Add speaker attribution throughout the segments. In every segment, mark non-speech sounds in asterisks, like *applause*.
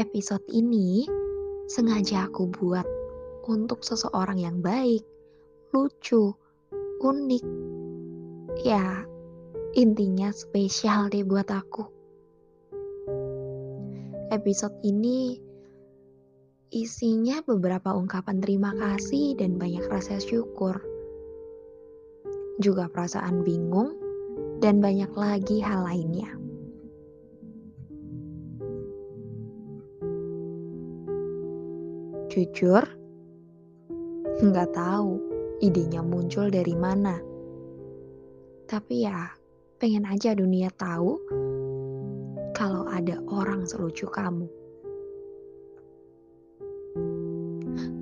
Speaker 1: Episode ini sengaja aku buat untuk seseorang yang baik, lucu, unik. Ya, intinya spesial deh buat aku. Episode ini isinya beberapa ungkapan terima kasih dan banyak rasa syukur. Juga perasaan bingung dan banyak lagi hal lainnya. Jujur, nggak tahu idenya muncul dari mana. Tapi ya, pengen aja dunia tahu kalau ada orang selucu kamu.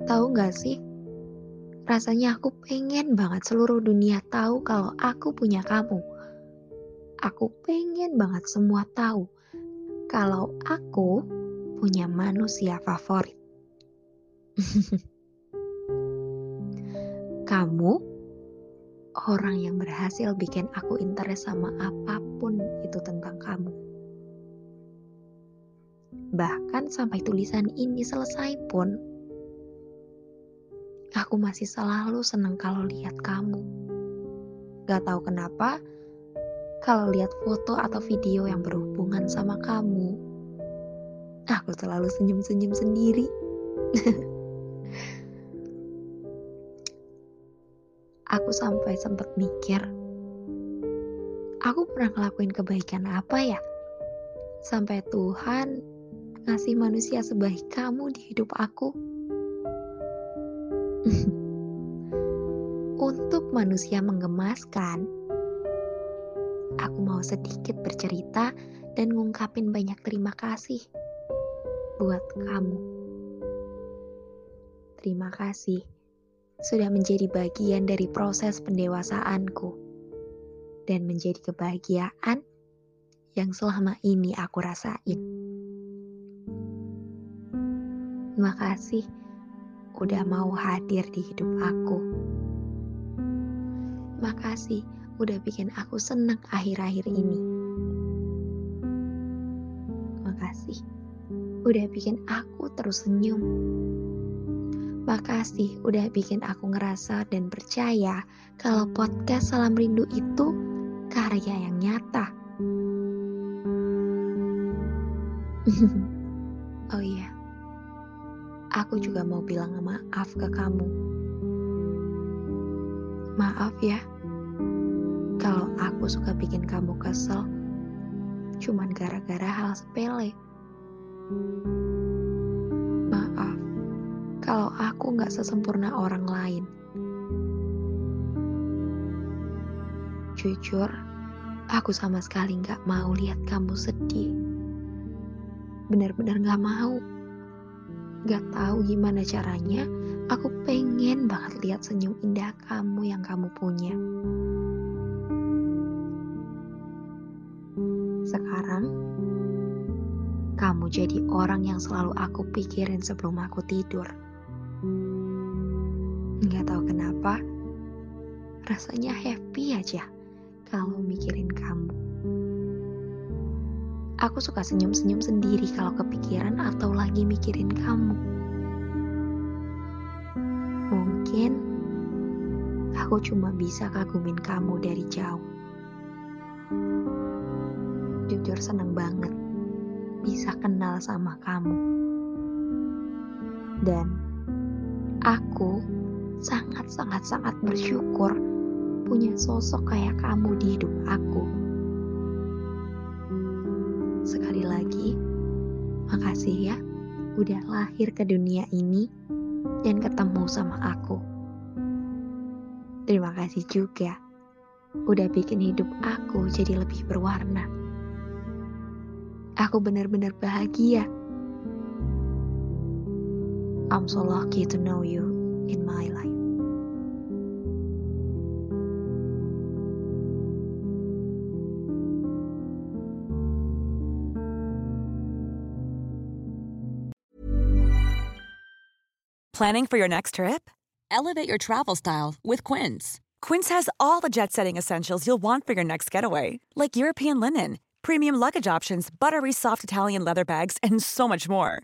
Speaker 1: Tahu nggak sih? Rasanya aku pengen banget seluruh dunia tahu kalau aku punya kamu. Aku pengen banget semua tahu kalau aku punya manusia favorit. *laughs* Kamu orang yang berhasil bikin aku interest sama apa pun itu tentang kamu. Bahkan sampai tulisan ini selesai pun, aku masih selalu seneng kalau lihat kamu. Gak tahu kenapa, kalau lihat foto atau video yang berhubungan sama kamu, aku selalu senyum-senyum sendiri. *laughs* aku sampai sempat mikir, aku pernah ngelakuin kebaikan apa ya? Sampai Tuhan ngasih manusia sebaik kamu di hidup aku. *laughs* Untuk manusia menggemaskan, aku mau sedikit bercerita dan ngungkapin banyak terima kasih buat kamu. Terima kasih sudah menjadi bagian dari proses pendewasaanku dan menjadi kebahagiaan yang selama ini aku rasain. Terima kasih udah mau hadir di hidup aku. Makasih udah bikin aku senang akhir-akhir ini. Makasih udah bikin aku terus senyum. Makasih udah bikin aku ngerasa dan percaya kalau podcast Salam Rindu itu karya yang nyata. *laughs* oh iya, aku juga mau bilang maaf ke kamu. Maaf ya, kalau aku suka bikin kamu kesel, cuman gara-gara hal sepele. Kalau aku nggak sesempurna orang lain. Jujur, aku sama sekali nggak mau lihat kamu sedih. Benar-benar nggak mau. Gak tahu gimana caranya, aku pengen banget lihat senyum indah kamu yang kamu punya. Sekarang, kamu jadi orang yang selalu aku pikirin sebelum aku tidur. Nggak tahu kenapa, rasanya happy aja kalau mikirin kamu. Aku suka senyum-senyum sendiri kalau kepikiran atau lagi mikirin kamu. Mungkin aku cuma bisa kagumin kamu dari jauh. Jujur seneng banget bisa kenal sama kamu. Dan Aku sangat-sangat-sangat bersyukur punya sosok kayak kamu di hidup aku. Sekali lagi, makasih ya udah lahir ke dunia ini dan ketemu sama aku. Terima kasih juga udah bikin hidup aku jadi lebih berwarna. Aku benar-benar bahagia. I'm so lucky to know you in my life.
Speaker 2: Planning for your next trip?
Speaker 3: Elevate your travel style with Quince.
Speaker 2: Quince has all the jet setting essentials you'll want for your next getaway, like European linen, premium luggage options, buttery soft Italian leather bags, and so much more.